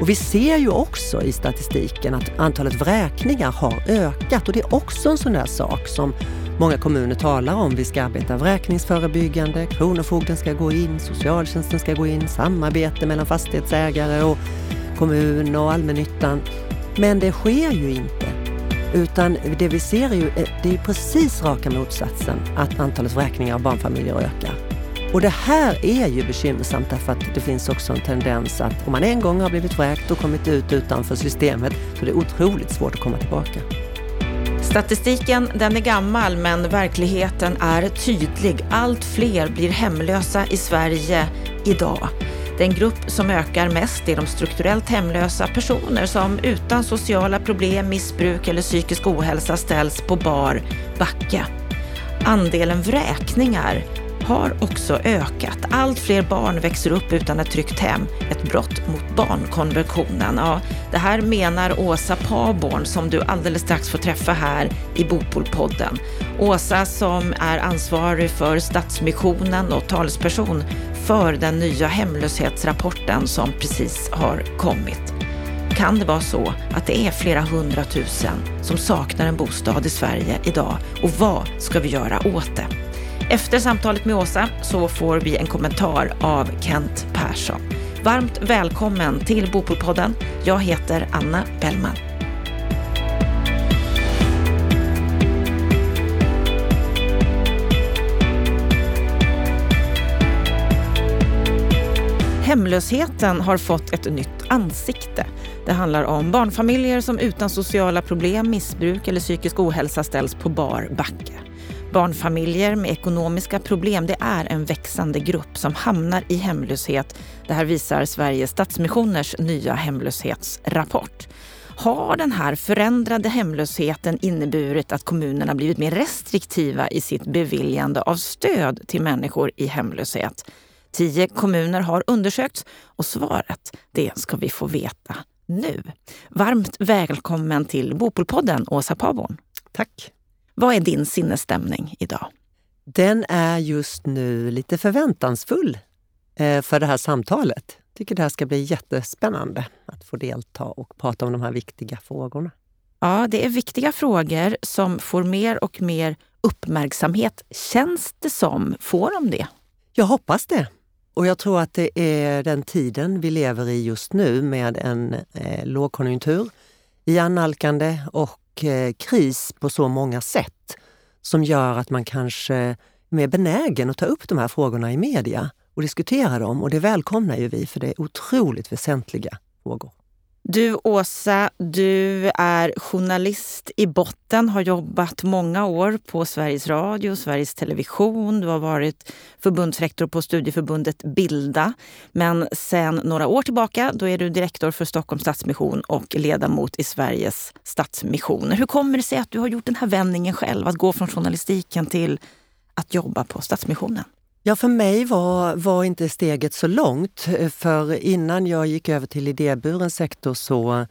Och vi ser ju också i statistiken att antalet vräkningar har ökat och det är också en sån där sak som många kommuner talar om. Vi ska arbeta vräkningsförebyggande, Kronofogden ska gå in, socialtjänsten ska gå in, samarbete mellan fastighetsägare och kommun och allmännyttan. Men det sker ju inte. Utan det vi ser är ju eh, det är precis raka motsatsen, att antalet vräkningar av barnfamiljer ökar. Och det här är ju bekymmersamt därför att det finns också en tendens att om man en gång har blivit vräkt och kommit ut utanför systemet så är det otroligt svårt att komma tillbaka. Statistiken den är gammal men verkligheten är tydlig. Allt fler blir hemlösa i Sverige idag. Den grupp som ökar mest är de strukturellt hemlösa personer som utan sociala problem, missbruk eller psykisk ohälsa ställs på bar backe. Andelen vräkningar har också ökat. Allt fler barn växer upp utan ett tryggt hem. Ett brott mot barnkonventionen. Ja, det här menar Åsa Paborn som du alldeles strax får träffa här i Bopolpodden. Åsa som är ansvarig för Stadsmissionen och talesperson för den nya hemlöshetsrapporten som precis har kommit. Kan det vara så att det är flera hundratusen som saknar en bostad i Sverige idag? Och vad ska vi göra åt det? Efter samtalet med Åsa så får vi en kommentar av Kent Persson. Varmt välkommen till Bopolpodden. Jag heter Anna Bellman. Hemlösheten har fått ett nytt ansikte. Det handlar om barnfamiljer som utan sociala problem, missbruk eller psykisk ohälsa ställs på bar backe. Barnfamiljer med ekonomiska problem det är en växande grupp som hamnar i hemlöshet. Det här visar Sveriges Stadsmissioners nya hemlöshetsrapport. Har den här förändrade hemlösheten inneburit att kommunerna blivit mer restriktiva i sitt beviljande av stöd till människor i hemlöshet? Tio kommuner har undersökts och svaret det ska vi få veta nu. Varmt välkommen till Bopolpodden, Åsa Paborn. Tack. Vad är din sinnesstämning idag? Den är just nu lite förväntansfull eh, för det här samtalet. Jag tycker det här ska bli jättespännande att få delta och prata om de här viktiga frågorna. Ja, det är viktiga frågor som får mer och mer uppmärksamhet. Känns det som? Får de det? Jag hoppas det. Och jag tror att det är den tiden vi lever i just nu med en eh, lågkonjunktur i annalkande och Eh, kris på så många sätt som gör att man kanske är mer benägen att ta upp de här frågorna i media och diskutera dem. Och det välkomnar ju vi, för det är otroligt väsentliga frågor. Du Åsa, du är journalist i botten, har jobbat många år på Sveriges Radio, Sveriges Television. Du har varit förbundsrektor på studieförbundet Bilda. Men sen några år tillbaka då är du direktor för Stockholms Stadsmission och ledamot i Sveriges Stadsmissioner. Hur kommer det sig att du har gjort den här vändningen själv, att gå från journalistiken till att jobba på Stadsmissionen? Ja, för mig var, var inte steget så långt. Eh, för innan jag gick över till idéburen sektor så,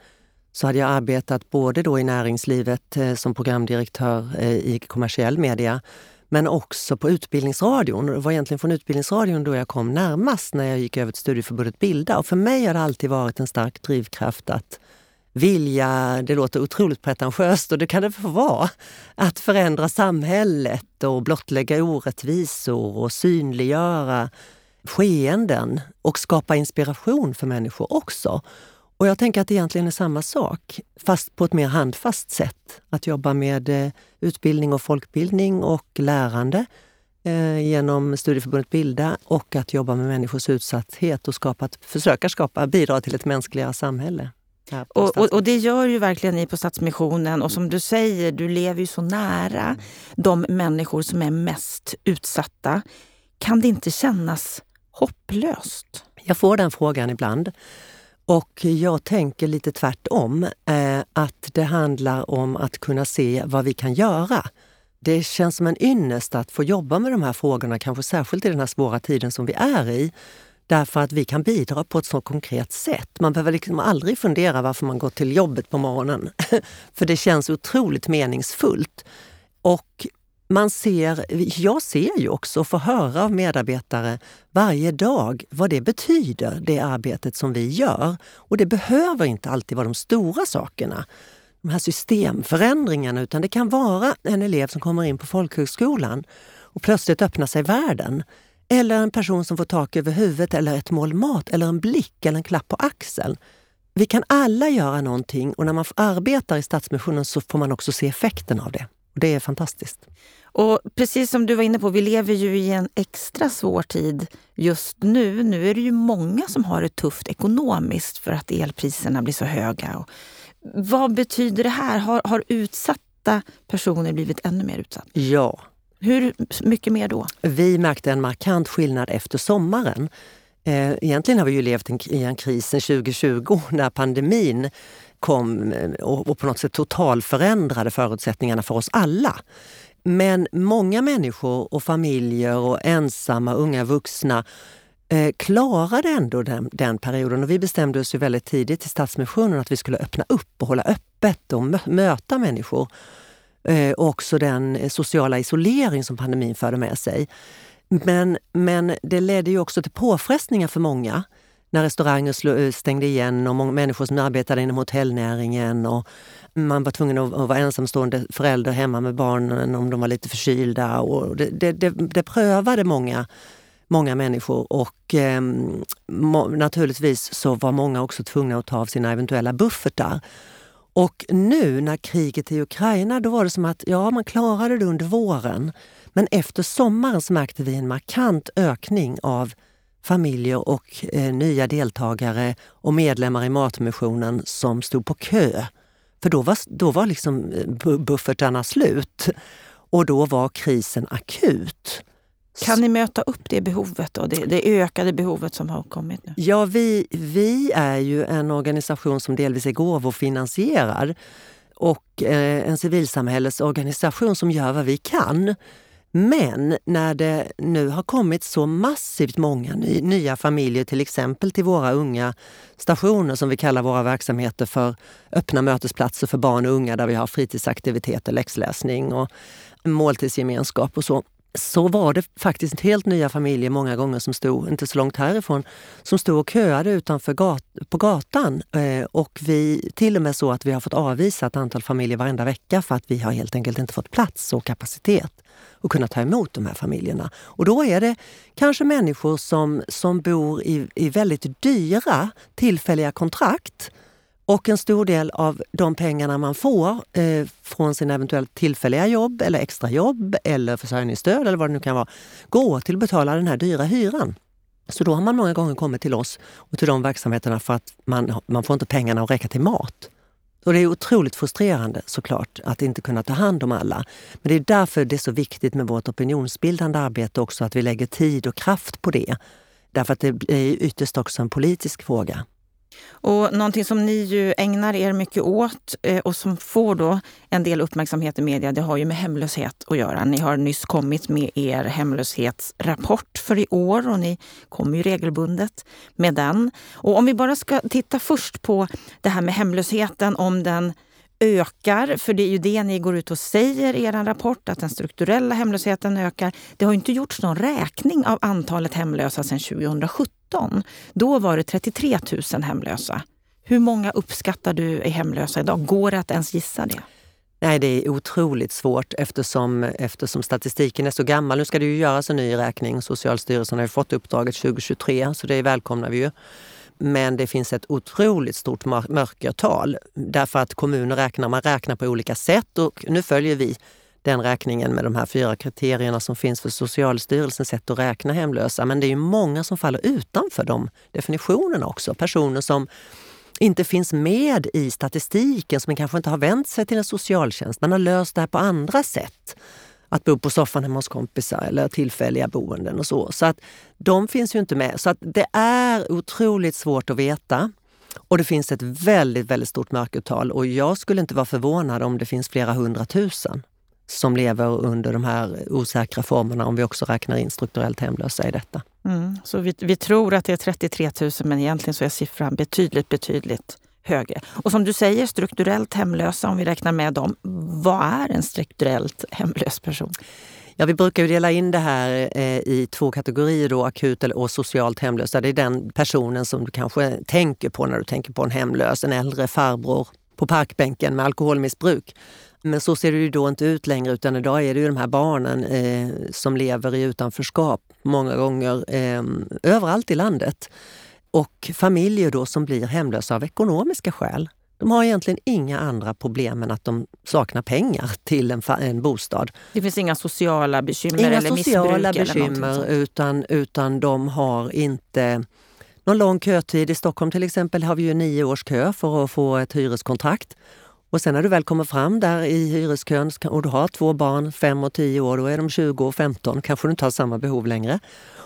så hade jag arbetat både då i näringslivet eh, som programdirektör eh, i kommersiell media men också på Utbildningsradion. Det var egentligen från Utbildningsradion då jag kom närmast när jag gick över till studieförbundet Bilda. Och för mig har det alltid varit en stark drivkraft att vilja, det låter otroligt pretentiöst och det kan det få vara, att förändra samhället och blottlägga orättvisor och synliggöra skeenden och skapa inspiration för människor också. Och jag tänker att det egentligen är samma sak, fast på ett mer handfast sätt. Att jobba med eh, utbildning och folkbildning och lärande eh, genom Studieförbundet Bilda och att jobba med människors utsatthet och skapa, försöka skapa, bidra till ett mänskligare samhälle. Och, och, och, det gör ju verkligen ni på Stadsmissionen. Och som du säger, du lever ju så nära mm. de människor som är mest utsatta. Kan det inte kännas hopplöst? Jag får den frågan ibland. Och jag tänker lite tvärtom. Eh, att det handlar om att kunna se vad vi kan göra. Det känns som en ynnest att få jobba med de här frågorna, kanske särskilt i den här svåra tiden som vi är i. Därför att vi kan bidra på ett så konkret sätt. Man behöver liksom aldrig fundera varför man går till jobbet på morgonen. För det känns otroligt meningsfullt. Och man ser, jag ser ju också och får höra av medarbetare varje dag vad det betyder, det arbetet som vi gör. Och det behöver inte alltid vara de stora sakerna, de här systemförändringarna, utan det kan vara en elev som kommer in på folkhögskolan och plötsligt öppnar sig världen. Eller en person som får tak över huvudet, eller ett mål mat, eller en blick eller en klapp på axeln. Vi kan alla göra någonting och när man arbetar i Stadsmissionen så får man också se effekten av det. Och det är fantastiskt. Och precis som du var inne på, vi lever ju i en extra svår tid just nu. Nu är det ju många som har det tufft ekonomiskt för att elpriserna blir så höga. Vad betyder det här? Har, har utsatta personer blivit ännu mer utsatta? Ja. Hur mycket mer då? Vi märkte en markant skillnad efter sommaren. Eh, egentligen har vi ju levt i en kris sedan 2020 när pandemin kom eh, och på något sätt totalförändrade förutsättningarna för oss alla. Men många människor och familjer och ensamma unga vuxna eh, klarade ändå den, den, perioden. Och vi bestämde oss ju väldigt tidigt i Stadsmissionen att vi skulle öppna upp och hålla öppet och möta människor. Eh, och också den eh, sociala isolering som pandemin förde med sig. Men, men det ledde ju också till påfrestningar för många när restauranger eh, stängde igen och många människor som arbetade inom hotellnäringen och man var tvungen att, vara ensamstående förälder hemma med barnen om de var lite förkylda. Och det, det, det, det prövade många, många människor och eh, naturligtvis så var många också tvungna att ta av sina eventuella buffertar. Och nu när kriget i Ukraina, då var det som att ja, man klarade det under våren. Men efter sommaren så märkte vi en markant ökning av familjer och eh, nya deltagare och medlemmar i Matmissionen som stod på kö. För då var, då var liksom eh, buffertarna slut och då var krisen akut. Kan ni möta upp det behovet då? Det, det ökade behovet som har kommit nu? Ja, vi, vi är ju en organisation som delvis är gåvofinansierad och eh, en civilsamhällesorganisation som gör vad vi kan. Men när det nu har kommit så massivt många ny, nya familjer, till exempel till våra unga stationer som vi kallar våra verksamheter för öppna mötesplatser för barn och unga där vi har fritidsaktiviteter, läxläsning och måltidsgemenskap och så så var det faktiskt helt nya familjer många gånger som stod, inte så långt härifrån, som stod och köade utanför gat, på gatan. Eh, och vi, till och med så att vi har fått avvisa ett antal familjer varenda vecka för att vi har helt enkelt inte fått plats och kapacitet att kunna ta emot de här familjerna. Och då är det kanske människor som, som bor i, i väldigt dyra tillfälliga kontrakt och en stor del av de pengarna man får eh, från sina eventuellt tillfälliga jobb eller extrajobb eller försörjningsstöd eller vad det nu kan vara, går till att betala den här dyra hyran. Så då har man många gånger kommit till oss och till de verksamheterna för att man, man får inte pengarna att räcka till mat. Och det är otroligt frustrerande såklart att inte kunna ta hand om alla. Men det är därför det är så viktigt med vårt opinionsbildande arbete också, att vi lägger tid och kraft på det. Därför att det är ytterst också en politisk fråga. Och någonting som ni ju ägnar er mycket åt eh, och som får då en del uppmärksamhet i media, det har ju med hemlöshet att göra. Ni har nyss kommit med er hemlöshetsrapport för i år och ni kommer ju regelbundet med den. Och om vi bara ska titta först på det här med hemlösheten, om den ökar, för det är ju det ni går ut och säger i er rapport, att den strukturella hemlösheten ökar. Det har inte gjorts någon räkning av antalet hemlösa sedan 2017. Då var det 33 000 hemlösa. Hur många uppskattar du är hemlösa idag? Går det att ens gissa det? Nej, det är otroligt svårt eftersom, eftersom statistiken är så gammal. Nu ska det ju göras en ny räkning. Socialstyrelsen har ju fått uppdraget 2023, så det välkomnar vi ju. Men det finns ett otroligt stort mörkertal därför att kommuner räknar, man räknar på olika sätt och nu följer vi den räkningen med de här fyra kriterierna som finns för Socialstyrelsens sätt att räkna hemlösa. Men det är ju många som faller utanför de definitionerna också. Personer som inte finns med i statistiken, som kanske inte har vänt sig till en socialtjänst. Man har löst det här på andra sätt att bo på soffan hemma hos kompisar eller tillfälliga boenden och så. Så att de finns ju inte med. Så att det är otroligt svårt att veta. Och det finns ett väldigt, väldigt stort mörkertal och jag skulle inte vara förvånad om det finns flera hundratusen som lever under de här osäkra formerna om vi också räknar in strukturellt hemlösa i detta. Mm, så vi, vi tror att det är 33 000 men egentligen så är siffran betydligt, betydligt högre. Och som du säger, strukturellt hemlösa, om vi räknar med dem. Vad är en strukturellt hemlös person? Ja, vi brukar ju dela in det här eh, i två kategorier, då, akut och socialt hemlösa. Det är den personen som du kanske tänker på när du tänker på en hemlös, en äldre farbror på parkbänken med alkoholmissbruk. Men så ser det ju då inte ut längre utan idag är det ju de här barnen eh, som lever i utanförskap många gånger eh, överallt i landet. Och familjer då som blir hemlösa av ekonomiska skäl. De har egentligen inga andra problem än att de saknar pengar till en, en bostad. Det finns inga sociala bekymmer inga eller sociala missbruk? bekymmer utan, utan de har inte någon lång kötid. I Stockholm till exempel har vi ju nio års kö för att få ett hyreskontrakt. Och sen när du väl kommer fram där i hyreskön och du har två barn, fem och tio år, då är de 20 och 15, kanske du inte har samma behov längre.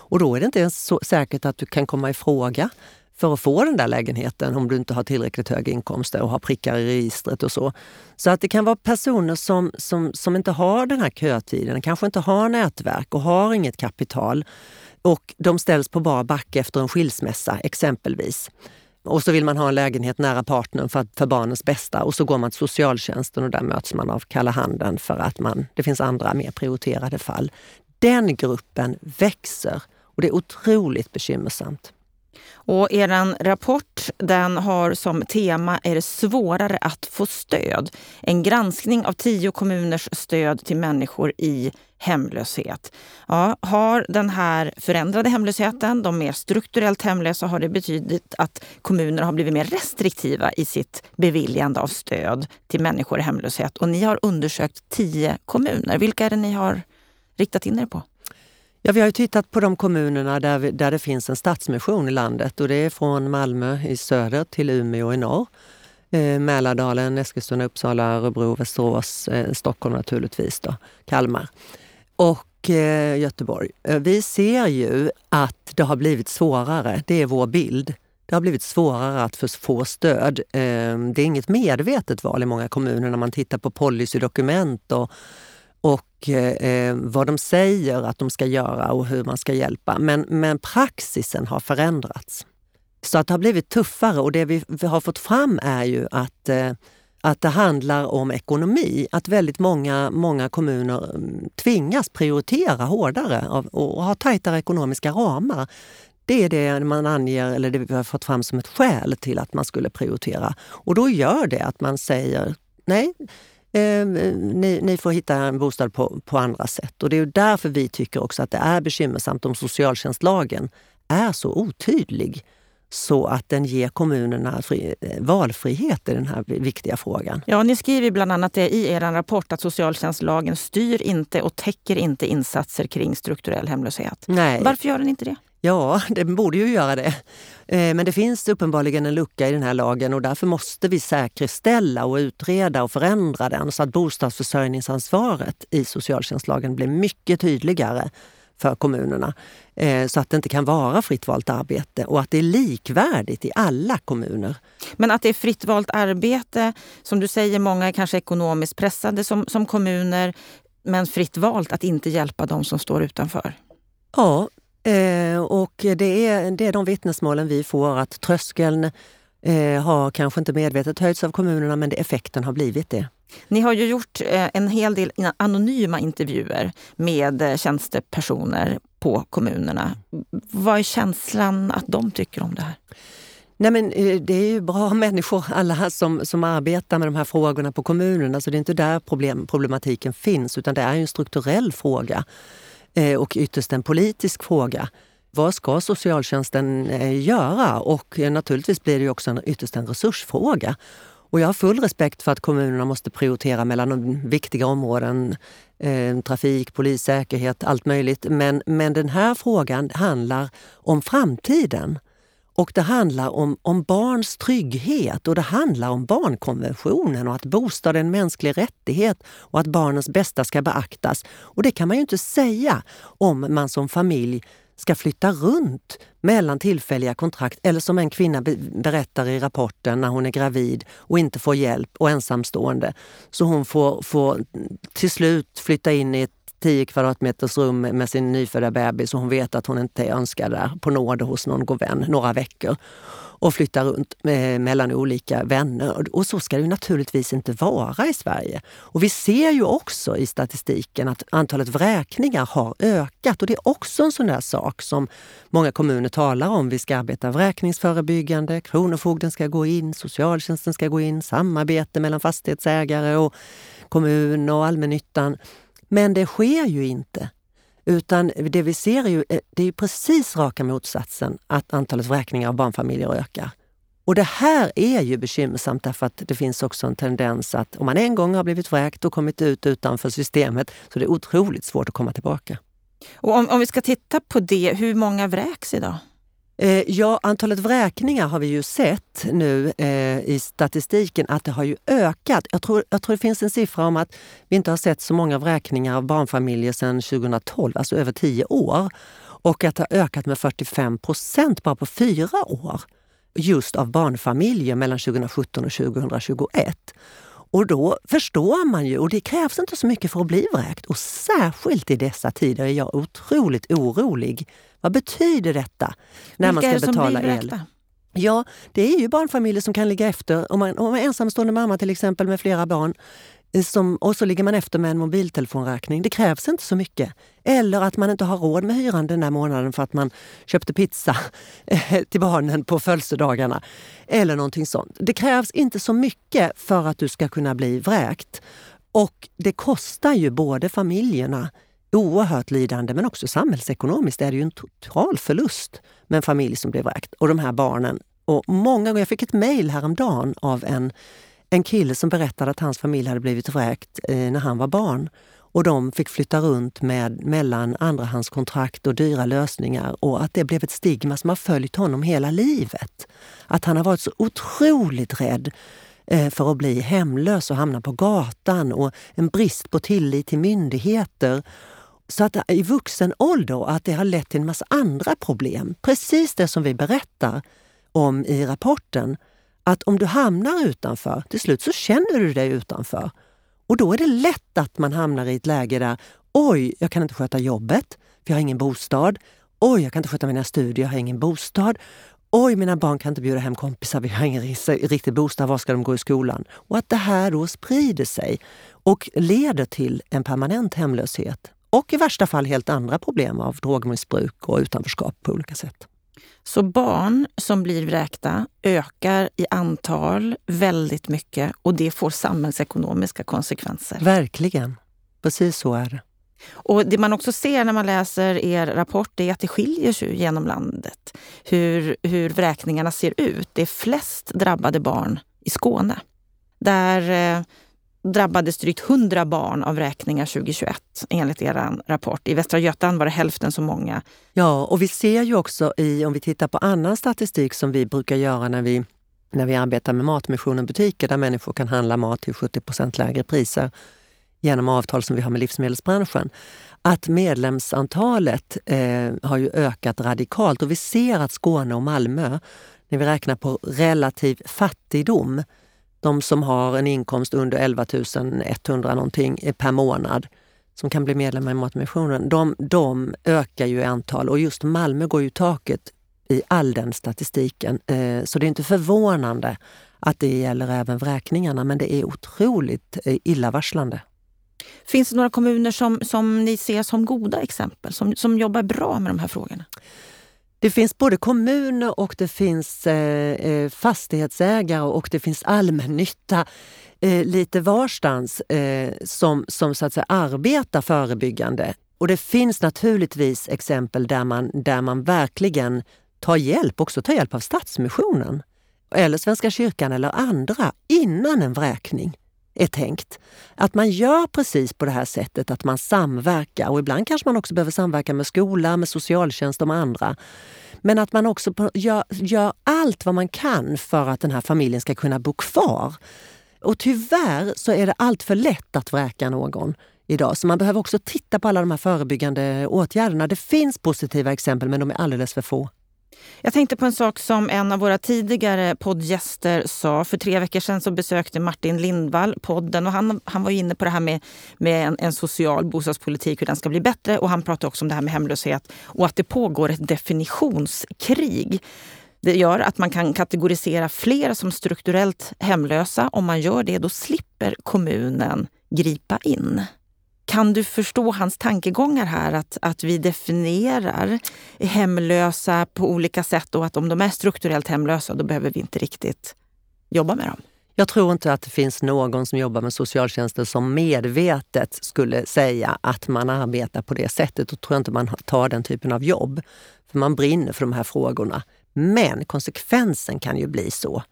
Och då är det inte ens så säkert att du kan komma i fråga för att få den där lägenheten om du inte har tillräckligt höga inkomster och har prickar i registret och så. Så att det kan vara personer som, som, som inte har den här kötiden, kanske inte har nätverk och har inget kapital. Och de ställs på bar backe efter en skilsmässa exempelvis. Och så vill man ha en lägenhet nära partnern för, för barnens bästa och så går man till socialtjänsten och där möts man av kalla handen för att man, det finns andra mer prioriterade fall. Den gruppen växer och det är otroligt bekymmersamt. Och er rapport den har som tema Är det svårare att få stöd? En granskning av tio kommuners stöd till människor i hemlöshet. Ja, har den här förändrade hemlösheten, de mer strukturellt hemlösa, har det betydit att kommuner har blivit mer restriktiva i sitt beviljande av stöd till människor i hemlöshet. Och ni har undersökt tio kommuner. Vilka är det ni har riktat in er på? Ja, vi har ju tittat på de kommunerna där, vi, där det finns en stadsmission i landet och det är från Malmö i söder till Umeå i norr. Eh, Mälardalen, Eskilstuna, Uppsala, Örebro, Västerås, eh, Stockholm naturligtvis, då, Kalmar och eh, Göteborg. Eh, vi ser ju att det har blivit svårare, det är vår bild. Det har blivit svårare att få stöd. Eh, det är inget medvetet val i många kommuner när man tittar på policydokument och och eh, eh, vad de säger att de ska göra och hur man ska hjälpa. Men, men praxisen har förändrats. Så att det har blivit tuffare och det vi, vi har fått fram är ju att, eh, att det handlar om ekonomi. Att väldigt många, många kommuner mm, tvingas prioritera hårdare och, och ha tajtare ekonomiska ramar. Det är det man anger, eller det vi har fått fram som ett skäl till att man skulle prioritera. Och då gör det att man säger nej, eh, ni, ni, får hitta en bostad på, på andra sätt. Och det är därför vi tycker också att det är bekymmersamt om socialtjänstlagen är så otydlig så att den ger kommunerna fri, eh, valfrihet i den här viktiga frågan. Ja, ni skriver bland annat det i er rapport att socialtjänstlagen styr inte och täcker inte insatser kring strukturell hemlöshet. Nej. Varför gör den inte det? Ja, den borde ju göra det. Eh, men det finns uppenbarligen en lucka i den här lagen och därför måste vi säkerställa och utreda och förändra den så att bostadsförsörjningsansvaret i socialtjänstlagen blir mycket tydligare för kommunerna. Eh, så att det inte kan vara fritt valt arbete och att det är likvärdigt i alla kommuner. Men att det är fritt valt arbete, som du säger, många är kanske ekonomiskt pressade som, som kommuner, men fritt valt att inte hjälpa de som står utanför? Ja, Eh, och det är, det är de vittnesmålen vi får att tröskeln eh, har kanske inte medvetet höjts av kommunerna men det, effekten har blivit det. Ni har ju gjort eh, en hel del anonyma intervjuer med tjänstepersoner på kommunerna. Vad är känslan att de tycker om det här? Nej, men det är ju bra människor, alla som, som arbetar med de här frågorna på kommunerna. Så det är inte där problem, problematiken finns, utan det är en strukturell fråga. Eh, och ytterst en politisk fråga. Vad ska socialtjänsten eh, göra? Och eh, naturligtvis blir det också en, ytterst en resursfråga. Och jag har full respekt för att kommunerna måste prioritera mellan viktiga områden. Eh, trafik, polis, säkerhet, allt möjligt. Men, men den här frågan handlar om framtiden. Och det handlar om, om barns trygghet och det handlar om barnkonventionen och att bostad är en mänsklig rättighet och att barnens bästa ska beaktas. Och det kan man ju inte säga om man som familj ska flytta runt mellan tillfälliga kontrakt eller som en kvinna berättar i rapporten när hon är gravid och inte får hjälp och ensamstående. Så hon får, får till slut flytta in i ett 10 kvadratmeters rum med sin nyfödda bebis och hon vet att hon inte är önskad där på nåd hos någon god vän några veckor. och flyttar runt med, mellan olika vänner. Och så ska det naturligtvis inte vara i Sverige. Och vi ser ju också i statistiken att antalet vräkningar har ökat och det är också en sån där sak som många kommuner talar om. Vi ska arbeta vräkningsförebyggande, Kronofogden ska gå in, socialtjänsten ska gå in, samarbete mellan fastighetsägare och kommun och allmännyttan. Men det sker ju inte. Utan det vi ser är ju, eh, det är precis raka motsatsen, att antalet vräkningar av barnfamiljer ökar. Och det här är ju bekymmersamt därför att det finns också en tendens att om man en gång har blivit vräkt och kommit ut utanför systemet så det är otroligt svårt att komma tillbaka. Och om, om vi ska titta på det, hur många vräks idag? Eh, ja, antalet vräkningar har vi ju sett nu eh, i statistiken att det har ju ökat. Jag tror, jag tror det finns en siffra om att vi inte har sett så många vräkningar av barnfamiljer sedan 2012, alltså över tio år. Och att det har ökat med 45 procent bara på fyra år just av barnfamiljer mellan 2017 och 2021. Och då förstår man ju, och det krävs inte så mycket för att bli vräkt. Och särskilt i dessa tider är jag otroligt orolig vad betyder detta när Vilka man ska betala el? Vräkta? Ja, det är ju barnfamiljer som kan ligga efter. Om man, om man är ensamstående mamma till exempel med flera barn Eh, som, och så ligger man efter med en mobiltelefonräkning. Det krävs inte så mycket. Eller att man inte har råd med hyran den där månaden för att man köpte pizza eh, till barnen på födelsedagarna. Eller någonting sånt. Det krävs inte så mycket för att du ska kunna bli vräkt. Och det kostar ju både familjerna oerhört lidande, men också samhällsekonomiskt är det ju en total förlust med en familj som blir vräkt. Och de här barnen. Och många gånger, jag fick ett mejl häromdagen av en, en kille som berättade att hans familj hade blivit vräkt eh, när han var barn. Och de fick flytta runt med mellan andrahandskontrakt och dyra lösningar och att det blev ett stigma som har följt honom hela livet. Att han har varit så otroligt rädd eh, för att bli hemlös och hamna på gatan och en brist på tillit till myndigheter så att i vuxen ålder att det har lett till en massa andra problem. Precis det som vi berättar om i rapporten. Att om du hamnar utanför, till slut så känner du dig utanför. Och då är det lätt att man hamnar i ett läge där oj, jag kan inte sköta jobbet, för jag har ingen bostad. Oj, jag kan inte sköta mina studier, jag har ingen bostad. Oj, mina barn kan inte bjuda hem kompisar, vi har ingen riktig bostad, var ska de gå i skolan? Och att det här då sprider sig och leder till en permanent hemlöshet och i värsta fall helt andra problem av drogmissbruk och utanförskap på olika sätt. Så barn som blir vräkta ökar i antal väldigt mycket och det får samhällsekonomiska konsekvenser. Verkligen. Precis så är det. Och Det man också ser när man läser er rapport är att det skiljer sig genom landet. Hur, hur vräkningarna ser ut. Det är flest drabbade barn i Skåne. Där eh, drabbades drygt 100 barn av vräkningar 2021 enligt er rapport. I Västra Götaland var det hälften så många. Ja, och vi ser ju också i, om vi tittar på annan statistik som vi brukar göra när vi, när vi arbetar med Matmissionen butiker där människor kan handla mat till 70% lägre priser genom avtal som vi har med livsmedelsbranschen, att medlemsantalet eh, har ju ökat radikalt och vi ser att Skåne och Malmö, när vi räknar på relativ fattigdom, de som har en inkomst under 11 100 någonting eh, per månad som kan bli medlemmar i Matmissionen, de, de ökar ju i antal och just Malmö går ju taket i all den statistiken. Eh, så det är inte förvånande att det gäller även vräkningarna, men det är otroligt eh, illavarslande. Finns det några kommuner som, som ni ser som goda exempel, som, som jobbar bra med de här frågorna? Det finns både kommuner och det finns eh, eh, fastighetsägare och det finns allmännytta eh, lite varstans eh, som, som så att säga arbetar förebyggande. Och det finns naturligtvis exempel där man, där man verkligen tar hjälp, också tar hjälp av Stadsmissionen eller Svenska kyrkan eller andra innan en vräkning är tänkt. Att man gör precis på det här sättet, att man samverkar. Och ibland kanske man också behöver samverka med skola, med socialtjänst och med andra. Men att man också gör, gör allt vad man kan för att den här familjen ska kunna bo kvar. Och tyvärr så är det allt för lätt att vräka någon idag. Så man behöver också titta på alla de här förebyggande åtgärderna. Det finns positiva exempel men de är alldeles för få. Jag tänkte på en sak som en av våra tidigare poddgäster sa. För tre veckor sedan så besökte Martin Lindvall podden och han, han var inne på det här med, med en, en, social bostadspolitik, hur den ska bli bättre. Och han pratade också om det här med hemlöshet och att det pågår ett definitionskrig. Det gör att man kan kategorisera fler som strukturellt hemlösa. Om man gör det, då slipper kommunen gripa in. Kan du förstå hans tankegångar här? Att, att vi definierar hemlösa på olika sätt och att om de är strukturellt hemlösa, då behöver vi inte riktigt jobba med dem. Jag tror inte att det finns någon som jobbar med socialtjänsten som medvetet skulle säga att man arbetar på det sättet. Då tror jag inte man tar den typen av jobb. För man brinner för de här frågorna. Men konsekvensen kan ju bli så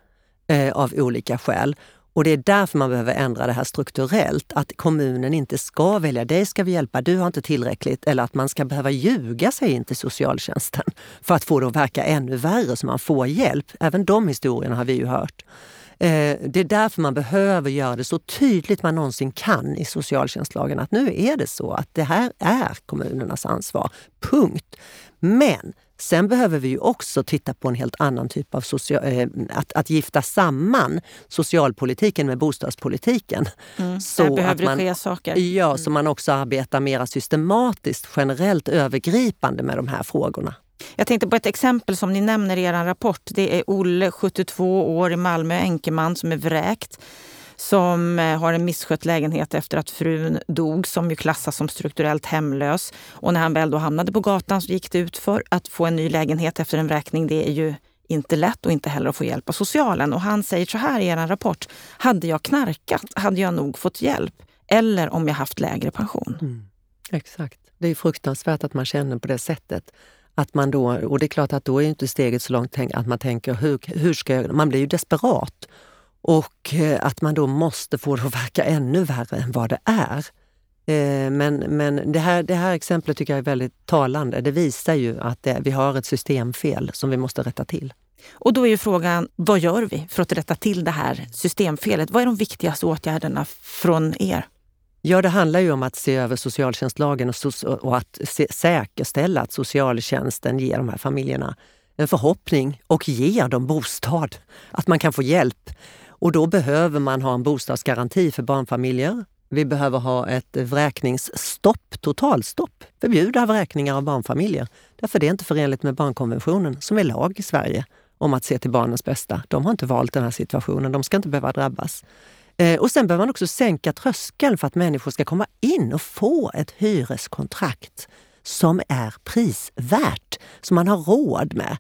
eh, av olika skäl. Och det är därför man behöver ändra det här strukturellt. Att kommunen inte ska välja, dig ska vi hjälpa, du har inte tillräckligt. Eller att man ska behöva ljuga sig in till socialtjänsten för att få det att verka ännu värre så man får hjälp. Även de historierna har vi ju hört. Eh, det är därför man behöver göra det så tydligt man någonsin kan i socialtjänstlagen att nu är det så att det här är kommunernas ansvar. Punkt. Men Sen behöver vi ju också titta på en helt annan typ av social, eh, att, att gifta samman socialpolitiken med bostadspolitiken. Mm, så där behöver att man, det ske saker. Ja, mm. så man också arbetar mer systematiskt, generellt övergripande med de här frågorna. Jag tänkte på ett exempel som ni nämner i er rapport. Det är Olle, 72 år, i Malmö, enkeman som är vräkt som eh, har en misskött lägenhet efter att frun dog, som ju klassas som strukturellt hemlös. Och när han väl då hamnade på gatan så gick det ut för att få en ny lägenhet efter en vräkning. Det är ju inte lätt och inte heller att få hjälp av socialen. Och han säger så här i er rapport. Hade jag knarkat hade jag nog fått hjälp. Eller om jag haft lägre pension. Mm, exakt. Det är fruktansvärt att man känner på det sättet. Att man då, och det är klart att då är inte steget så långt att man tänker, hur, hur ska jag... Man blir ju desperat. Och eh, att man då måste få det att verka ännu värre än vad det är. Eh, men, men det, här, det här exemplet tycker jag är väldigt talande. Det visar ju att det, vi har ett systemfel som vi måste rätta till. Och då är ju frågan, vad gör vi för att rätta till det här systemfelet? Vad är de viktigaste åtgärderna från er? Ja, det handlar ju om att se över socialtjänstlagen och, so och att se säkerställa att socialtjänsten ger de här familjerna en förhoppning och ger dem bostad. Att man kan få hjälp. Och då behöver man ha en bostadsgaranti för barnfamiljer. Vi behöver ha ett vräkningsstopp, totalstopp. Förbjuda vräkningar av barnfamiljer. Därför det är inte förenligt med barnkonventionen som är lag i Sverige om att se till barnens bästa. De har inte valt den här situationen. De ska inte behöva drabbas. Eh, och sen behöver man också sänka tröskeln för att människor ska komma in och få ett hyreskontrakt som är prisvärt, som man har råd med.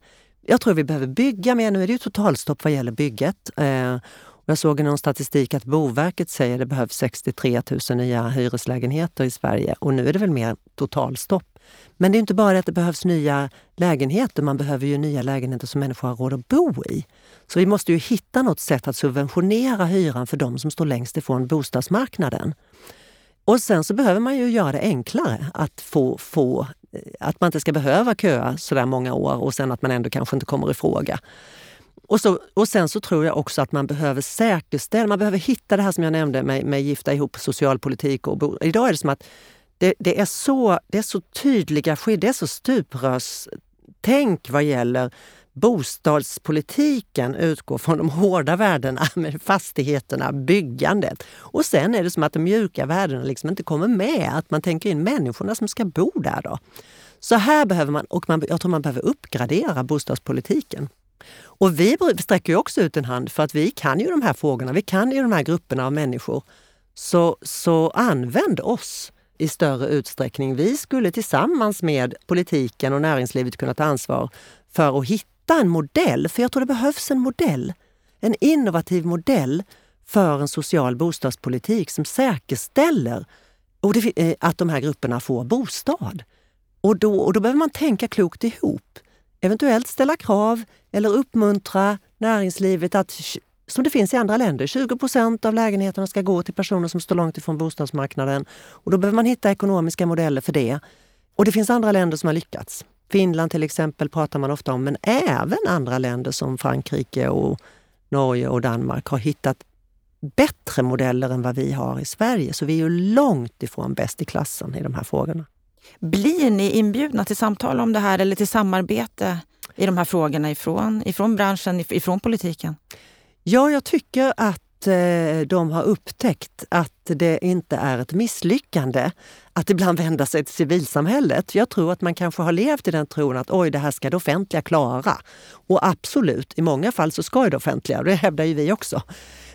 Jag tror vi behöver bygga mer. Nu är det ju totalstopp vad gäller bygget. Eh, jag såg i någon statistik att Boverket säger att det behövs 63 000 nya hyreslägenheter i Sverige och nu är det väl mer totalstopp. Men det är inte bara att det behövs nya lägenheter, man behöver ju nya lägenheter som människor har råd att bo i. Så vi måste ju hitta något sätt att subventionera hyran för de som står längst ifrån bostadsmarknaden. Och sen så behöver man ju göra det enklare att få, få eh, att man inte ska behöva köa så där många år och sen att man ändå kanske inte kommer i fråga. Och, så, och sen så tror jag också att man behöver säkerställa, man behöver hitta det här som jag nämnde med, med gifta ihop socialpolitik. Och bo. Idag är det som att det, det, är så, det är så tydliga skydd, det är så stuprörstänk vad gäller bostadspolitiken utgår från de hårda värdena med fastigheterna, byggandet. Och sen är det som att de mjuka värdena liksom inte kommer med, att man tänker in människorna som ska bo där. då. Så här behöver man, och man, jag tror man behöver uppgradera bostadspolitiken. Och vi sträcker ju också ut en hand för att vi kan ju de här frågorna, vi kan ju de här grupperna av människor. Så, så använd oss i större utsträckning. Vi skulle tillsammans med politiken och näringslivet kunna ta ansvar för att hitta en modell, för jag tror det behövs en modell. En innovativ modell för en social bostadspolitik som säkerställer eh, att de här grupperna får bostad. Och då, och då behöver man tänka klokt ihop eventuellt ställa krav eller uppmuntra näringslivet att, som det finns i andra länder, 20 procent av lägenheterna ska gå till personer som står långt ifrån bostadsmarknaden. Och då behöver man hitta ekonomiska modeller för det. Och det finns andra länder som har lyckats. Finland till exempel pratar man ofta om, men även andra länder som Frankrike och Norge och Danmark har hittat bättre modeller än vad vi har i Sverige. Så vi är ju långt ifrån bäst i klassen i de här frågorna. Blir ni inbjudna till samtal om det här eller till samarbete i de här frågorna ifrån, ifrån branschen, ifrån politiken? Ja, jag tycker att eh, de har upptäckt att det inte är ett misslyckande att ibland vända sig till civilsamhället. Jag tror att man kanske har levt i den tron att oj, det här ska det offentliga klara. Och absolut, i många fall så ska det offentliga, det hävdar ju vi också.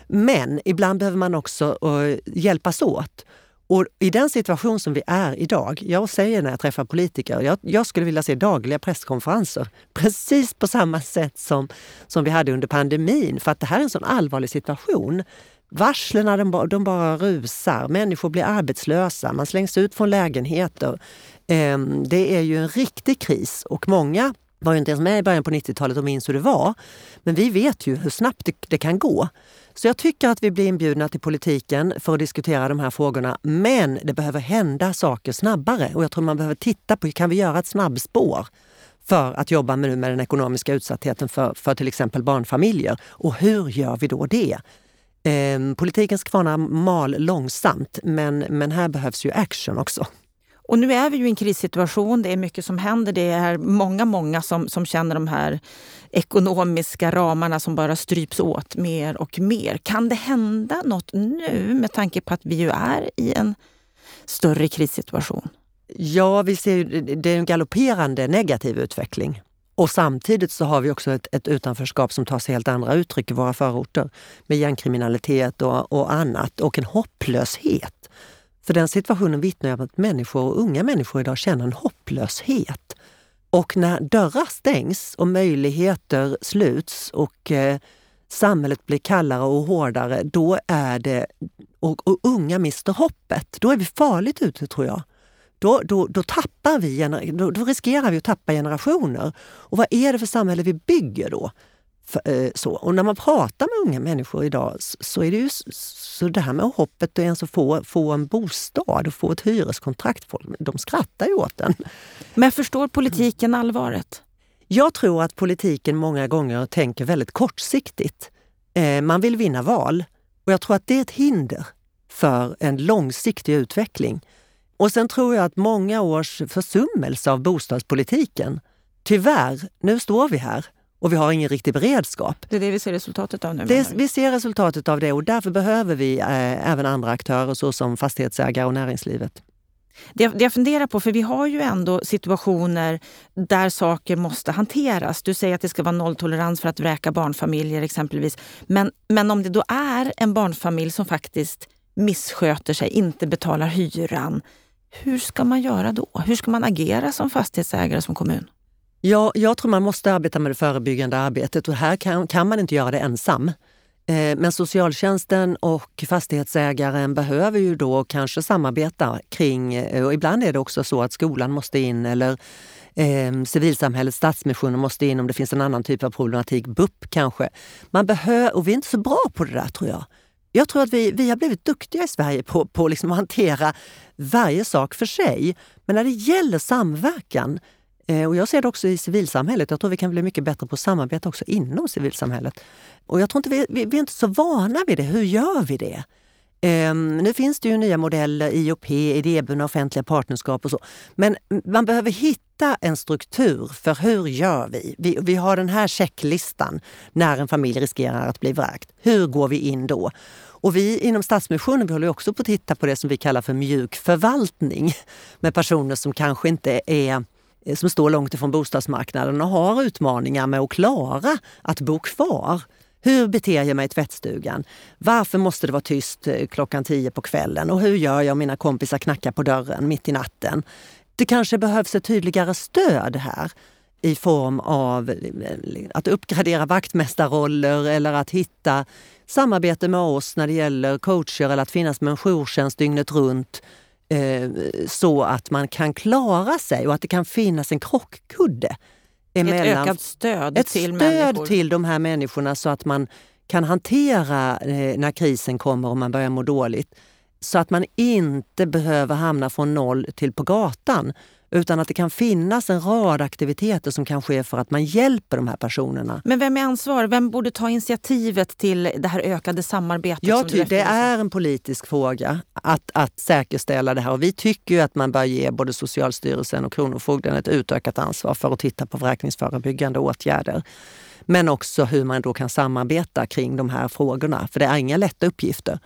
Men ibland behöver man också eh, hjälpas åt. Och i den situation som vi är idag, jag säger när jag träffar politiker, jag, jag, skulle vilja se dagliga presskonferenser. Precis på samma sätt som, som vi hade under pandemin, för att det här är en sån allvarlig situation. Varslen de, de bara rusar, människor blir arbetslösa, man slängs ut från lägenheter. Ehm, det är ju en riktig kris och många var ju inte ens med i början på 90-talet och minns hur det var. Men vi vet ju hur snabbt det, det, kan gå. Så jag tycker att vi blir inbjudna till politiken för att diskutera de här frågorna. Men det behöver hända saker snabbare och jag tror man behöver titta på, kan vi göra ett snabbspår för att jobba med, med den ekonomiska utsattheten för, för till exempel barnfamiljer? Och hur gör vi då det? Eh, politikens kvarnar mal långsamt, men, men här behövs ju action också. Och nu är vi ju i en krissituation, det är mycket som händer. Det är många, många som, som känner de här ekonomiska ramarna som bara stryps åt mer och mer. Kan det hända något nu med tanke på att vi ju är i en större krissituation? Ja, vi ser ju, det är en galopperande negativ utveckling. Och samtidigt så har vi också ett, ett utanförskap som tar sig helt andra uttryck i våra förorter. Med gängkriminalitet och, och annat och en hopplöshet för den situationen vittnar om att människor, unga människor idag känner en hopplöshet. Och när dörrar stängs och möjligheter sluts och eh, samhället blir kallare och hårdare, då är det... Och, och, unga mister hoppet. Då är vi farligt ute tror jag. Då, då, då, tappar vi, då, då riskerar vi att tappa generationer. Och vad är det för samhälle vi bygger då? Eh, så. Och när man pratar med unga människor idag så är det ju så det här med hoppet att ens få, få en bostad och få ett hyreskontrakt, de skrattar ju åt den. Men förstår politiken allvaret? Jag tror att politiken många gånger tänker väldigt kortsiktigt. Eh, man vill vinna val och jag tror att det är ett hinder för en långsiktig utveckling. Och sen tror jag att många års försummelse av bostadspolitiken, tyvärr, nu står vi här och vi har ingen riktig beredskap. Det är det vi ser resultatet av nu? Det, vi ser resultatet av det och därför behöver vi eh, även andra aktörer såsom fastighetsägare och näringslivet. Det, det jag funderar på, för vi har ju ändå situationer där saker måste hanteras. Du säger att det ska vara nolltolerans för att vräka barnfamiljer exempelvis. Men, men om det då är en barnfamilj som faktiskt missköter sig, inte betalar hyran. Hur ska man göra då? Hur ska man agera som fastighetsägare, som kommun? Ja, jag tror man måste arbeta med det förebyggande arbetet och här kan, kan man inte göra det ensam. Eh, men socialtjänsten och fastighetsägaren behöver ju då kanske samarbeta kring, eh, och ibland är det också så att skolan måste in eller eh, civilsamhället, Stadsmissionen måste in om det finns en annan typ av problematik, BUP kanske. Man behöver, och vi är inte så bra på det där tror jag. Jag tror att vi, vi har blivit duktiga i Sverige på, på liksom att hantera varje sak för sig. Men när det gäller samverkan Eh, och jag ser det också i civilsamhället. Jag tror vi kan bli mycket bättre på att samarbeta också inom civilsamhället. Och jag tror inte vi, vi, vi är inte så vana vid det. Hur gör vi det? Um, nu finns det ju nya modeller, IOP, idéburna offentliga partnerskap och så. Men man behöver hitta en struktur för hur gör vi? vi? Vi har den här checklistan när en familj riskerar att bli vräkt. Hur går vi in då? Och vi inom Stadsmissionen vi håller också på att titta på det som vi kallar för mjuk förvaltning med personer som kanske inte är Eh, som står långt ifrån bostadsmarknaden och har utmaningar med att klara att bo kvar. Hur beter jag mig i tvättstugan? Varför måste det vara tyst eh, klockan tio på kvällen? Och hur gör jag om mina kompisar knackar på dörren mitt i natten? Det kanske behövs ett tydligare stöd här i form av eh, att uppgradera vaktmästarroller eller att hitta samarbete med oss när det gäller coacher eller att finnas med en jourtjänst dygnet runt eh, så att man kan klara sig och att det kan finnas en krockkudde. Emellan, ett ökat stöd ett till stöd människor. till de här människorna så att man kan hantera eh, när krisen kommer och man börjar må dåligt. Så att man inte behöver hamna från noll till på gatan utan att det kan finnas en rad aktiviteter som kan ske för att man hjälper de här personerna. Men vem är ansvarig? Vem borde ta initiativet till det här ökade samarbetet? Jag tycker det är en politisk fråga att, att säkerställa det här och vi tycker ju att man bör ge både Socialstyrelsen och Kronofogden ett utökat ansvar för att titta på vräkningsförebyggande åtgärder. Men också hur man då kan samarbeta kring de här frågorna, för det är inga lätta uppgifter.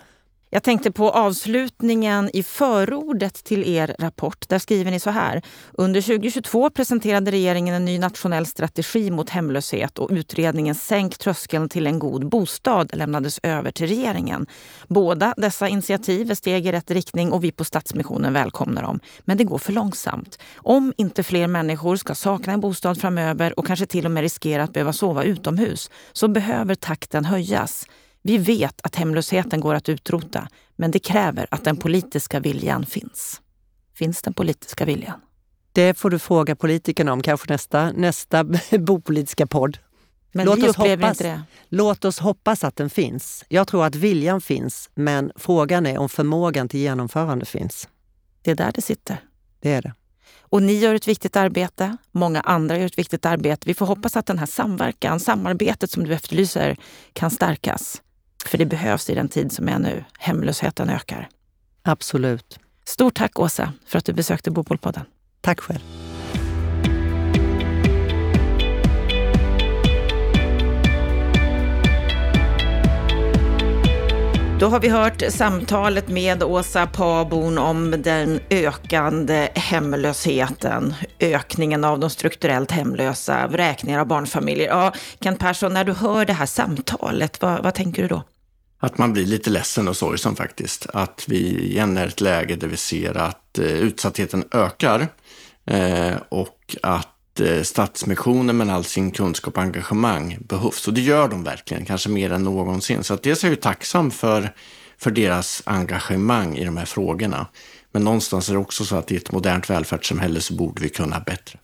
Jag tänkte på avslutningen i förordet till er rapport. Där skriver ni så här. Under 2022 presenterade regeringen en ny nationell strategi mot hemlöshet och utredningen Sänk tröskeln till en god bostad lämnades över till regeringen. Båda dessa initiativ är steg i rätt riktning och vi på Stadsmissionen välkomnar dem. Men det går för långsamt. Om inte fler människor ska sakna en bostad framöver och kanske till och med riskera att behöva sova utomhus så behöver takten höjas. Vi vet att hemlösheten går att utrota, men det kräver att den politiska viljan finns. Finns den politiska viljan? Det får du fråga politikerna om, kanske nästa, nästa bopolitiska podd. Men låt vi oss upplever hoppas, inte det. Låt oss hoppas att den finns. Jag tror att viljan finns, men frågan är om förmågan till genomförande finns. Det är där det sitter. Det är det. Och ni gör ett viktigt arbete. Många andra gör ett viktigt arbete. Vi får hoppas att den här samverkan, samarbetet som du efterlyser, kan stärkas. För det behövs i den tid som är nu. Hemlösheten ökar. Absolut. Stort tack Åsa för att du besökte Bopolpodden. Tack själv. Då har vi hört samtalet med Åsa Pabon om den ökande hemlösheten, ökningen av de strukturellt hemlösa, vräkningar av barnfamiljer. Ja, Kent Persson, när du hör det här samtalet, vad, vad tänker du då? Att man blir lite ledsen och sorgsen faktiskt. Att vi igen är ett läge där vi ser att eh, utsattheten ökar eh, och att eh, Stadsmissionen med all sin kunskap och engagemang behövs. Och det gör de verkligen, kanske mer än någonsin. Så att dels är jag tacksam för, för deras engagemang i de här frågorna. Men någonstans är det också så att i ett modernt välfärdssamhälle så borde vi kunna bättre.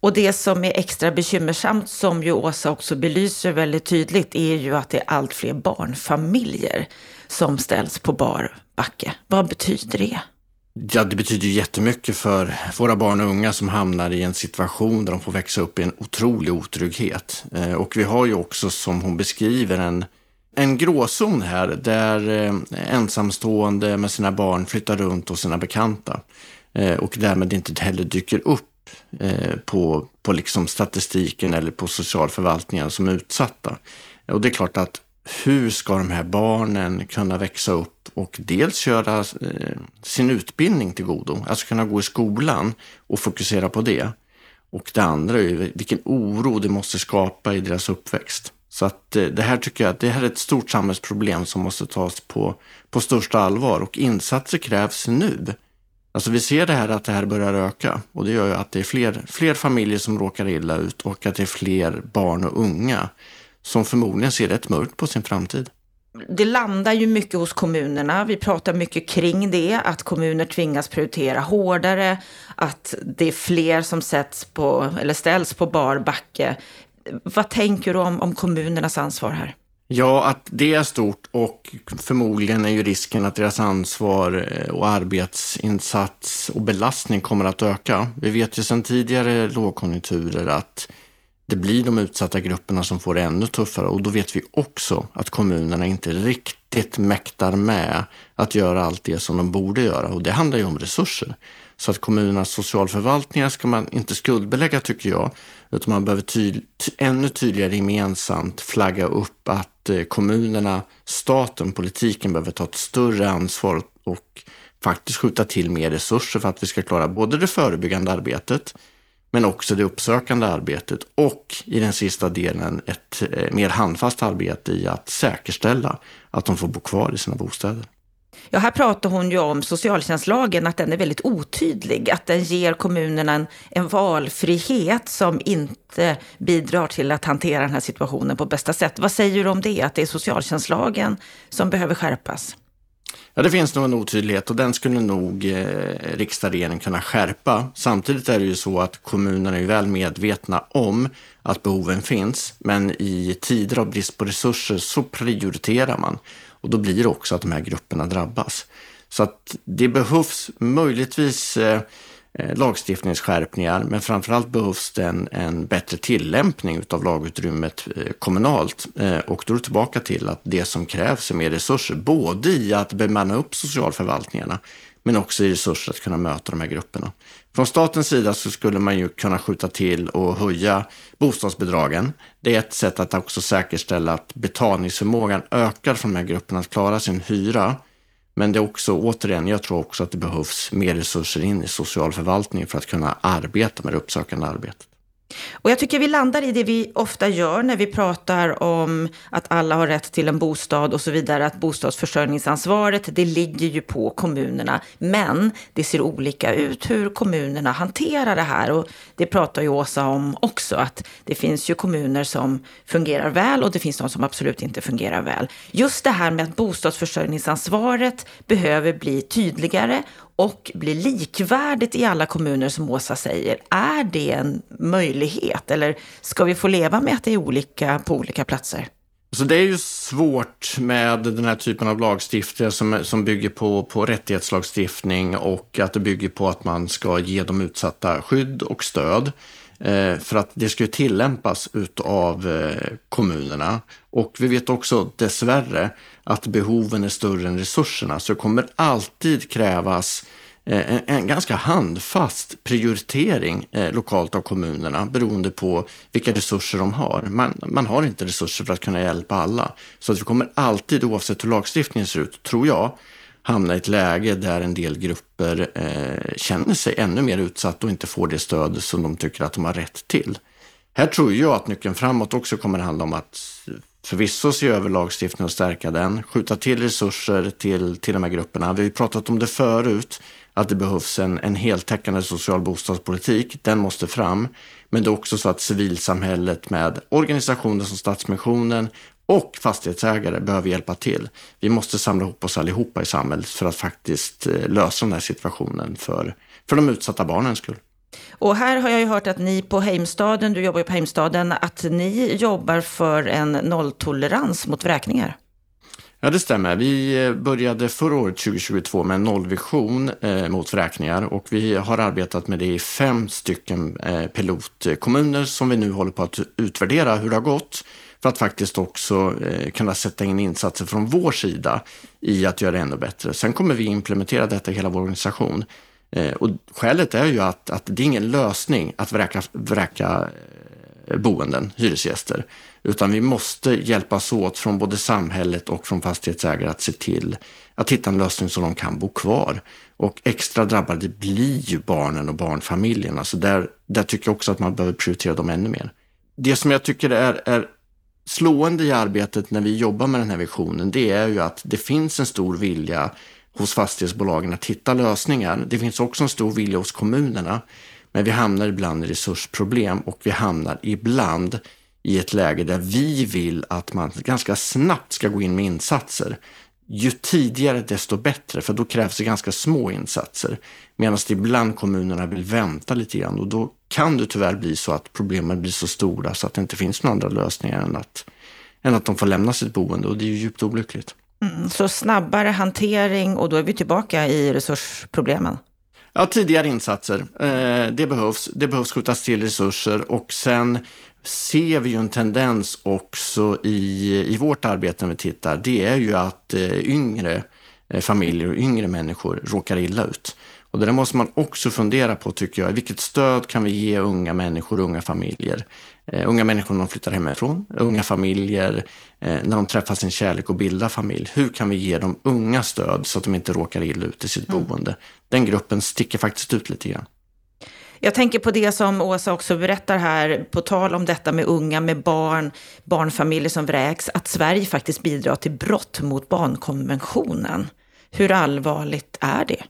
Och det som är extra bekymmersamt, som ju Åsa också belyser väldigt tydligt, är ju att det är allt fler barnfamiljer som ställs på bar backe. Vad betyder det? Ja, det betyder jättemycket för våra barn och unga som hamnar i en situation där de får växa upp i en otrolig otrygghet. Eh, och vi har ju också, som hon beskriver, en, en gråzon här där eh, ensamstående med sina barn flyttar runt hos sina bekanta eh, och därmed inte heller dyker upp Eh, på, på liksom statistiken eller på socialförvaltningen som är utsatta. Och det är klart att hur ska de här barnen kunna växa upp och dels göra eh, sin utbildning till godo, alltså kunna gå i skolan och fokusera på det. Och det andra är ju vilken oro det måste skapa i deras uppväxt. Så att eh, det här tycker jag att det här är ett stort samhällsproblem som måste tas på, på största allvar och insatser krävs nu. Alltså vi ser det här att det här börjar öka och det gör ju att det är fler, fler familjer som råkar illa ut och att det är fler barn och unga som förmodligen ser rätt mörkt på sin framtid. Det landar ju mycket hos kommunerna. Vi pratar mycket kring det, att kommuner tvingas prioritera hårdare, att det är fler som sätts på, eller ställs på bar backe. Vad tänker du om, om kommunernas ansvar här? Ja, att det är stort och förmodligen är ju risken att deras ansvar eh, och arbetsinsats och belastning kommer att öka. Vi vet ju sedan tidigare lågkonjunkturer att det blir de utsatta grupperna som får det ännu tuffare och då vet vi också att kommunerna inte riktigt mäktar med att göra allt det som de borde göra och det handlar ju om resurser. Så att kommunernas socialförvaltningar ska man inte skuldbelägga tycker jag, utan man behöver tyd ännu tydligare gemensamt flagga upp att eh, kommunerna, staten, politiken behöver ta ett större ansvar och faktiskt skjuta till mer resurser för att vi ska klara både det förebyggande arbetet, men också det uppsökande arbetet och i den sista delen ett eh, mer handfast arbete i att säkerställa att de får bo kvar i sina bostäder. Ja, här pratar hon ju om socialtjänstlagen, att den är väldigt otydlig, att den ger kommunerna en, en valfrihet som inte bidrar till att hantera den här situationen på bästa sätt. Vad säger du om det, att det är socialtjänstlagen som behöver skärpas? Ja, det finns nog en otydlighet och den skulle nog eh, riksdag regering kunna skärpa. Samtidigt är det ju så att kommunerna är väl medvetna om att behoven finns, men i tider av brist på resurser så prioriterar man. Och då blir det också att de här grupperna drabbas. Så att det behövs möjligtvis eh, eh lagstiftningsskärpningar, men framförallt behövs det en, en bättre tillämpning av lagutrymmet eh, kommunalt. Eh, och då är det tillbaka till att det som krävs är mer resurser, både i att bemanna upp socialförvaltningarna, men också i resurser att kunna möta de här grupperna. Från statens sida så skulle man ju kunna skjuta till och höja bostadsbidragen. Det är ett sätt att också säkerställa att betalningsförmågan ökar för de här grupperna att klara sin hyra. Men det är också, återigen, jag tror också att det behövs mer resurser in i socialförvaltningen för att kunna arbeta med det uppsökande arbetet. Och jag tycker vi landar i det vi ofta gör när vi pratar om att alla har rätt till en bostad och så vidare, att bostadsförsörjningsansvaret, det ligger ju på kommunerna. Men det ser olika ut hur kommunerna hanterar det här. Och det pratar ju Åsa om också, att det finns ju kommuner som fungerar väl och det finns de som absolut inte fungerar väl. Just det här med att bostadsförsörjningsansvaret behöver bli tydligare och blir likvärdigt i alla kommuner som Åsa säger. Är det en möjlighet eller ska vi få leva med att det är olika på olika platser? Så det är ju svårt med den här typen av lagstiftning som, som bygger på, på rättighetslagstiftning och att det bygger på att man ska ge de utsatta skydd och stöd. Eh, för att det ska ju tillämpas utav eh, kommunerna. Och vi vet också dessvärre att behoven är större än resurserna. Så det kommer alltid krävas eh, en, en, ganska handfast prioritering eh, lokalt av kommunerna beroende på vilka resurser de har. Man, man har inte resurser för att kunna hjälpa alla. Så att vi kommer alltid, oavsett hur lagstiftningen ser ut, tror jag, hamna i ett läge där en del grupper eh, känner sig ännu mer utsatta och inte får det stöd som de tycker att de har rätt till. Här tror jag att nyckeln framåt också kommer handla om att förvisso se över lagstiftningen och stärka den, skjuta till resurser till, till de här grupperna. Vi har ju pratat om det förut, att det behövs en, en heltäckande social bostadspolitik. Den måste fram. Men det är också så att civilsamhället med organisationer som Stadsmissionen och fastighetsägare behöver hjälpa till. Vi måste samla ihop oss allihopa i samhället för att faktiskt eh, lösa den här situationen för, för de utsatta barnens skull. Och här har jag ju hört att ni på Heimstaden, du jobbar ju på Heimstaden, att ni jobbar för en nolltolerans mot vräkningar. Ja, det stämmer. Vi eh, började förra året, 2022, med en nollvision eh, mot vräkningar och vi har arbetat med det i fem stycken eh, pilotkommuner som vi nu håller på att utvärdera hur det har gått för att faktiskt också eh, kunna sätta in insatser från vår sida i att göra det ännu bättre. Sen kommer vi implementera detta i hela vår organisation. Eh, och skälet är ju att, att det är ingen lösning att vräka, vräka eh, boenden, hyresgäster, utan vi måste hjälpas åt från både samhället och från fastighetsägare att se till att hitta en lösning så de kan bo kvar. Och extra drabbade blir ju barnen och barnfamiljerna, så alltså där, där tycker jag också att man behöver prioritera dem ännu mer. Det som jag tycker är, är slående i arbetet när vi jobbar med den här visionen, det är ju att det finns en stor vilja hos fastighetsbolagen att hitta lösningar. Det finns också en stor vilja hos kommunerna. Men vi hamnar ibland i resursproblem och vi hamnar ibland i ett läge där vi vill att man ganska snabbt ska gå in med insatser. Ju tidigare desto bättre, för då krävs det ganska små insatser. Medan det ibland kommunerna vill vänta lite grann och då kan det tyvärr bli så att problemen blir så stora så att det inte finns några andra lösningar än att, än att de får lämna sitt boende och det är ju djupt olyckligt. Mm, så snabbare hantering och då är vi tillbaka i resursproblemen? Ja, tidigare insatser. Eh, det behövs. Det behövs skjutas till resurser och sen ser vi ju en tendens också i, i vårt arbete när vi tittar. Det är ju att eh, yngre eh, familjer och yngre människor råkar illa ut. Och det där måste man också fundera på tycker jag. Vilket stöd kan vi ge unga människor och unga familjer? Uh, unga människor när de flyttar hemifrån, unga familjer uh, när de träffar sin kärlek och bildar familj. Hur kan vi ge de unga stöd så att de inte råkar illa ut i sitt mm. boende? Den gruppen sticker faktiskt ut lite grann. Jag tänker på det som Åsa också berättar här, på tal om detta med unga, med barn, barnfamiljer som vräks, att Sverige faktiskt bidrar till brott mot barnkonventionen. Hur allvarligt är det?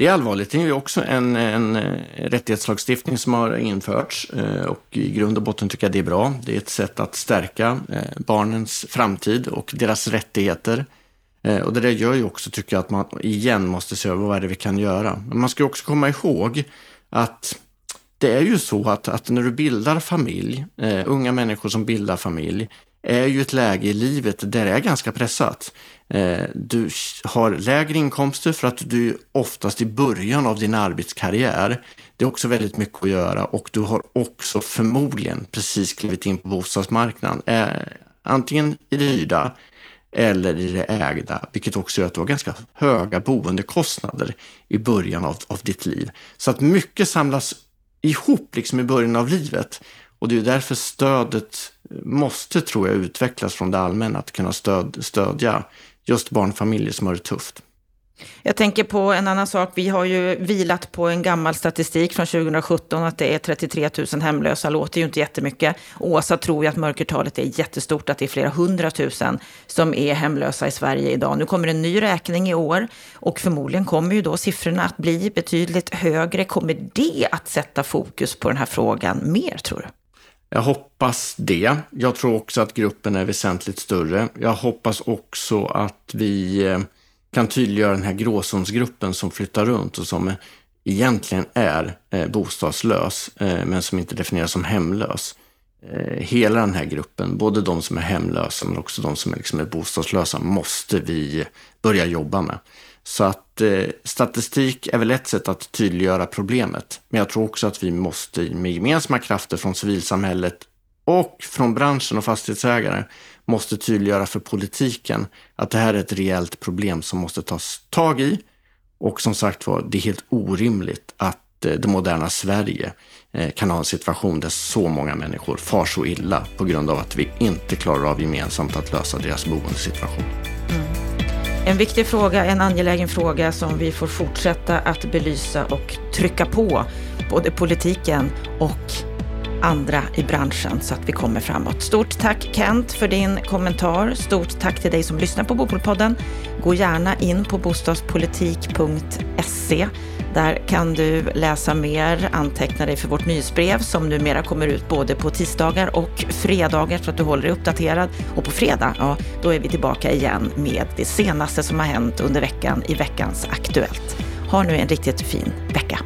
Det är allvarligt. Det är ju också en, en eh, rättighetslagstiftning som har införts eh, och i grund och botten tycker jag det är bra. Det är ett sätt att stärka eh, barnens framtid och deras rättigheter. Och det där gör ju också, tycker jag, att man igen måste se över vad är det vi kan göra. Men man ska också komma ihåg att det är ju så att, att när du bildar familj, unga människor som bildar familj, är ju ett läge i livet där det är ganska pressat. Eh, du har lägre inkomster för att du oftast i början av din arbetskarriär. Det är också väldigt mycket att göra och du har också förmodligen precis klivit in på bostadsmarknaden. Eh, antingen i det hyrda eller i det ägda, vilket också gör att du har ganska höga boendekostnader i början av, av ditt liv. Så att mycket samlas ihop liksom i början av livet. Och det är därför stödet måste, tror jag, utvecklas från det allmänna, att kunna stöd, stödja just barnfamiljer som har det tufft. Jag tänker på en annan sak. Vi har ju vilat på en gammal statistik från 2017 att det är 33 000 hemlösa. Låter ju inte jättemycket. Åsa tror ju att mörkertalet är jättestort, att det är flera hundratusen som är hemlösa i Sverige idag. Nu kommer en ny räkning i år och förmodligen kommer ju då siffrorna att bli betydligt högre. Kommer det att sätta fokus på den här frågan mer, tror du? Jag hoppas det. Jag tror också att gruppen är väsentligt större. Jag hoppas också att vi eh, kan tydliggöra den här gråzonsgruppen som flyttar runt och som egentligen är eh, bostadslös, eh, men som inte definieras som hemlös. Hela den här gruppen, både de som är hemlösa men också de som är, liksom är bostadslösa, måste vi börja jobba med. Så att eh, statistik är väl ett sätt att tydliggöra problemet. Men jag tror också att vi måste med gemensamma krafter från civilsamhället och från branschen och fastighetsägare måste tydliggöra för politiken att det här är ett reellt problem som måste tas tag i. Och som sagt var, det är helt orimligt att eh, det moderna Sverige eh, kan ha en situation där så många människor far så illa på grund av att vi inte klarar av gemensamt att lösa deras boendesituation. Mm. En viktig fråga, en angelägen fråga som vi får fortsätta att belysa och trycka på både politiken och andra i branschen så att vi kommer framåt. Stort tack Kent för din kommentar. Stort tack till dig som lyssnar på Bopolpodden. Gå gärna in på bostadspolitik.se där kan du läsa mer, anteckna dig för vårt nyhetsbrev som numera kommer ut både på tisdagar och fredagar så att du håller dig uppdaterad. Och på fredag, ja, då är vi tillbaka igen med det senaste som har hänt under veckan i veckans Aktuellt. Ha nu en riktigt fin vecka.